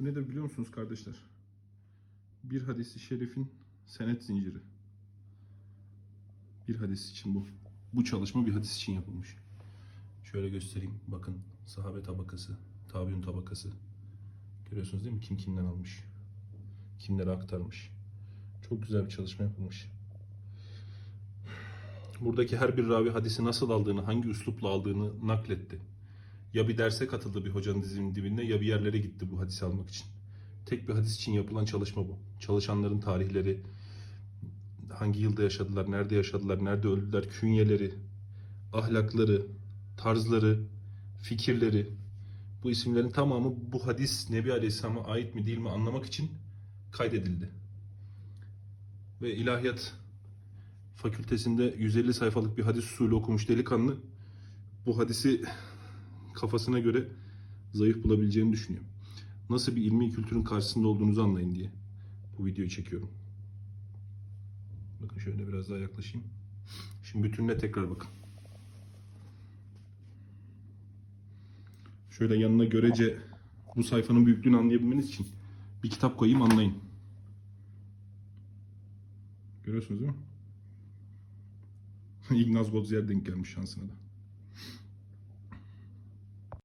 Bu nedir biliyor musunuz kardeşler? Bir hadisi şerifin senet zinciri. Bir hadis için bu. Bu çalışma bir hadis için yapılmış. Şöyle göstereyim. Bakın sahabe tabakası, tabiun tabakası. Görüyorsunuz değil mi? Kim kimden almış. Kimlere aktarmış. Çok güzel bir çalışma yapılmış. Buradaki her bir ravi hadisi nasıl aldığını, hangi üslupla aldığını nakletti. Ya bir derse katıldı bir hocanın dizinin dibinde ya bir yerlere gitti bu hadisi almak için. Tek bir hadis için yapılan çalışma bu. Çalışanların tarihleri, hangi yılda yaşadılar, nerede yaşadılar, nerede öldüler, künyeleri, ahlakları, tarzları, fikirleri. Bu isimlerin tamamı bu hadis Nebi Aleyhisselam'a ait mi değil mi anlamak için kaydedildi. Ve ilahiyat fakültesinde 150 sayfalık bir hadis usulü okumuş delikanlı bu hadisi kafasına göre zayıf bulabileceğini düşünüyor. Nasıl bir ilmi kültürün karşısında olduğunuzu anlayın diye bu videoyu çekiyorum. Bakın şöyle biraz daha yaklaşayım. Şimdi bütününe tekrar bakın. Şöyle yanına görece bu sayfanın büyüklüğünü anlayabilmeniz için bir kitap koyayım anlayın. Görüyorsunuz değil mi? Ignaz Godzier denk gelmiş şansına da.